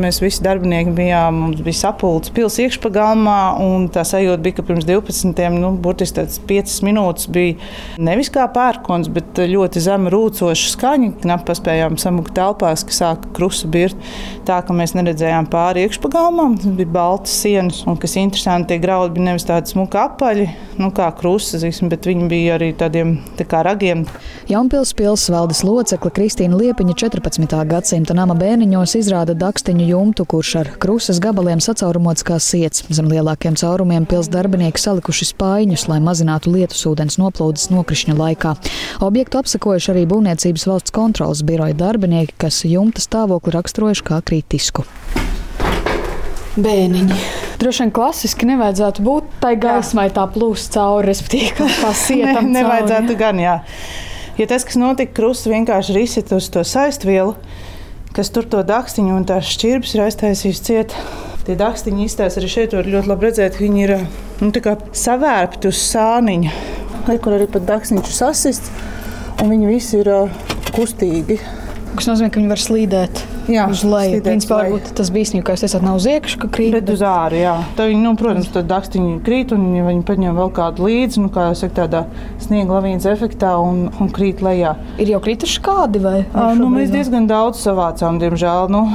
Mēs visi darbinieki bijām, mums bija sapulcs pilsēta iekšpagalmā, un tā sajūta bija, ka pirms 12, nu, burtiski tādas 5 minūtes bija nevis kā pērkons, bet ļoti zema rūcoša skaņa. Knapi paspējām samukt telpās, ka sāka krusa birt. Tā ka mēs neredzējām pāri iekšpagalmām, tas bija baltas sienas, un kas interesanti, tie graudi bija nevis tādi smuki apaļi, nu, kā krusta, bet viņi bija arī tādiem tā kā ragiem. Jaunpils pilsvaldes locekle Kristīna Liepiņa 14. gadsimta nama bērniņos izrāda dakstiņu akmeņu jumtu, kurš ar krusas gabaliem sacaurumots kā siets. Zem lielākiem caurumiem pils darbinieki salikuši spaiņus, lai mazinātu lietus ūdens noplūdes nokrišņa laikā. Objektu apsakojuši arī Būvniecības valsts kontrolas biroja darbinieki, kas jumta stāvokli raksturojuši kā kritisku. Bēniņi. Droši vien klasiski nevajadzētu būt tai gaismai, tā plūst cauri, respektīvi, kā sietam. ne, nevajadzētu gan, jā. Ja tas, kas notika, krusts vienkārši ir izsit uz to saistvielu, kas tur to dakstiņu un tās šķirbas ir aiztaisījis ciet. Tie dakstiņi izstāsta arī šeit, var ļoti labi redzēt, ka viņi ir nu, savērpti uz sāniņa. Kur arī pat dakstiņš ir sasists, un viņi visi ir kustīgi. Tas nozīmē, ka viņi var slīdēt. Jā, uz leju. Principā varbūt tas bīstami, ka jūs esat nav uz iekšā, ka krīt. Bet uz ārā, jā. Tā viņi, nu, protams, tad dakstiņi krīt un ja viņi paņem vēl kādu līdzi, nu, kā jau saka, tādā sniega lavīnas efektā un, un krīt lejā. Ir jau krituši kādi vai? A, nu, mēs diezgan daudz savācām, diemžēl, nu,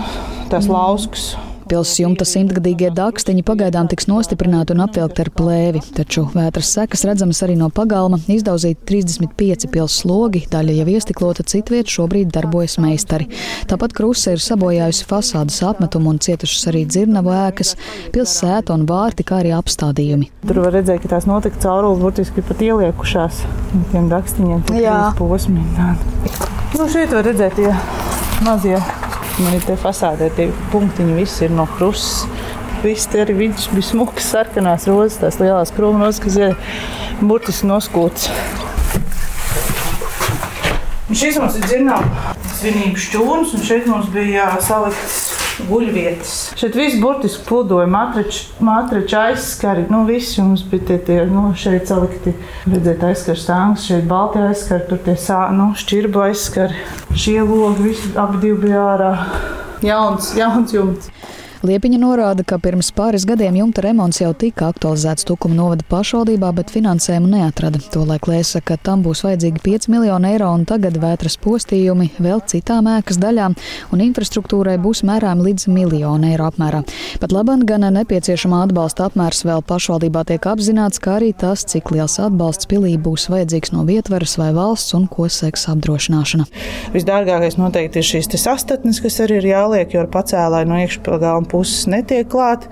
tās mm. lauskas. Pilsētas jumta simtgadīgie dakstiņi pagaidām tiks nostiprināti un apvilkti ar plēvi, taču vētras sekas redzamas arī no pagalma. Izdauzīti 35 pilsētas logi, daļa jau iestiklota, citvieta šobrīd darbojas meistari. Tāpat krusa ir sabojājusi fasādes apmetumu un cietušas arī dzirnavu ēkas, pilsētas sēta un vārti, kā arī apstādījumi. Tur var redzēt, ka tās notika caurules burtiski pat ieliekušās tiem dakstiņiem, tie posmi. Nu, šeit var redzēt tie mazie Man ir tie fasādē, tie punktiņi, visi ir no krustas. Viss viņš bija smuks, sarkanās rozes, tās lielās krūmu rozes, kas ir burtiski noskūts. Un šis mums ir dzirnām svinības čūns, un šeit mums bija salikts guļvietas. Šeit viss burtiski pludoja, matrača aizskari. Nu, visi mums bija tie, tie nu, šeit salikti, redzēt, aizskars stāvs, šeit balti aizskari, tur tie sā, nu, šķirbu aizskari. Šie logi visi abi bija ārā. Jauns, jauns jumts. Liepiņa norāda, ka pirms pāris gadiem jumta remonts jau tika aktualizēts Tukuma novada pašvaldībā, bet finansējumu neatrada. Tolaik lēsa, ka tam būs vajadzīgi 5 miljoni eiro un tagad vētras postījumi vēl citām ēkas daļām, un infrastruktūrai būs mērām līdz miljonu eiro apmērā. Pat labāk gan nepieciešamā atbalsta apmērs vēl pašvaldībā tiek apzināts, kā arī tas, cik liels atbalsts pilī būs vajadzīgs no vietvaras vai valsts un ko seks apdrošināšana. Visdārgākais noteikti ir šīs sastatnes, kas arī ir jāliek, jo ar pacēlāju no iekšpilgām puses netiek klāt.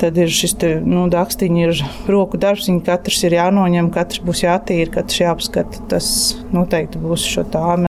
Tad ir šis te, nu, dakstiņi, ir roku darbs, viņi katrs ir jānoņem, katrs būs jātīra, katrs jāapskata. Tas noteikti būs šo tāmu.